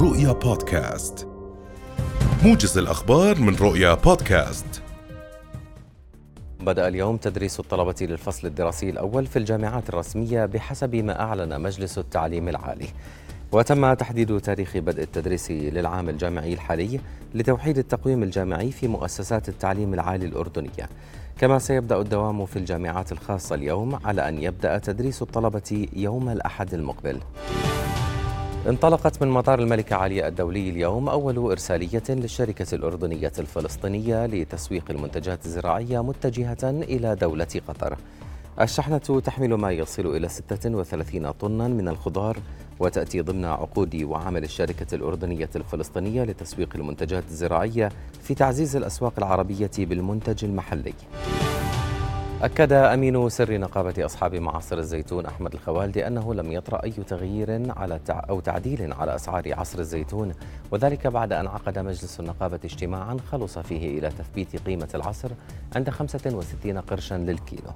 رؤيا بودكاست. موجز الأخبار من رؤيا بودكاست. بدأ اليوم تدريس الطلبة للفصل الدراسي الأول في الجامعات الرسمية بحسب ما أعلن مجلس التعليم العالي. وتم تحديد تاريخ بدء التدريس للعام الجامعي الحالي لتوحيد التقويم الجامعي في مؤسسات التعليم العالي الأردنية. كما سيبدأ الدوام في الجامعات الخاصة اليوم على أن يبدأ تدريس الطلبة يوم الأحد المقبل. انطلقت من مطار الملكة عليا الدولي اليوم أول إرسالية للشركة الأردنية الفلسطينية لتسويق المنتجات الزراعية متجهة إلى دولة قطر الشحنة تحمل ما يصل إلى 36 طنا من الخضار وتأتي ضمن عقود وعمل الشركة الأردنية الفلسطينية لتسويق المنتجات الزراعية في تعزيز الأسواق العربية بالمنتج المحلي. أكد أمين سر نقابة أصحاب معاصر الزيتون أحمد الخوالدي أنه لم يطرأ أي تغيير على أو تعديل على أسعار عصر الزيتون وذلك بعد أن عقد مجلس النقابة اجتماعا خلص فيه إلى تثبيت قيمة العصر عند 65 قرشا للكيلو.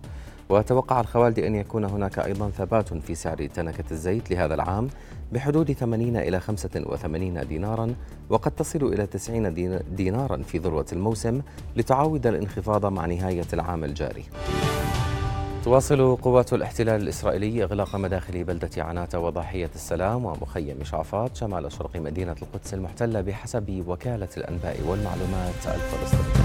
وتوقع الخوالدي أن يكون هناك أيضا ثبات في سعر تنكة الزيت لهذا العام بحدود 80 إلى 85 دينارا وقد تصل إلى 90 دينارا في ذروة الموسم لتعاود الانخفاض مع نهاية العام الجاري. تواصل قوات الاحتلال الإسرائيلي إغلاق مداخل بلدة عناتة وضاحية السلام ومخيم شعفاط شمال شرق مدينة القدس المحتلة بحسب وكالة الأنباء والمعلومات الفلسطينية.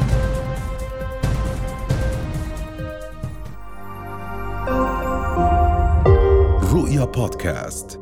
رؤيا بودكاست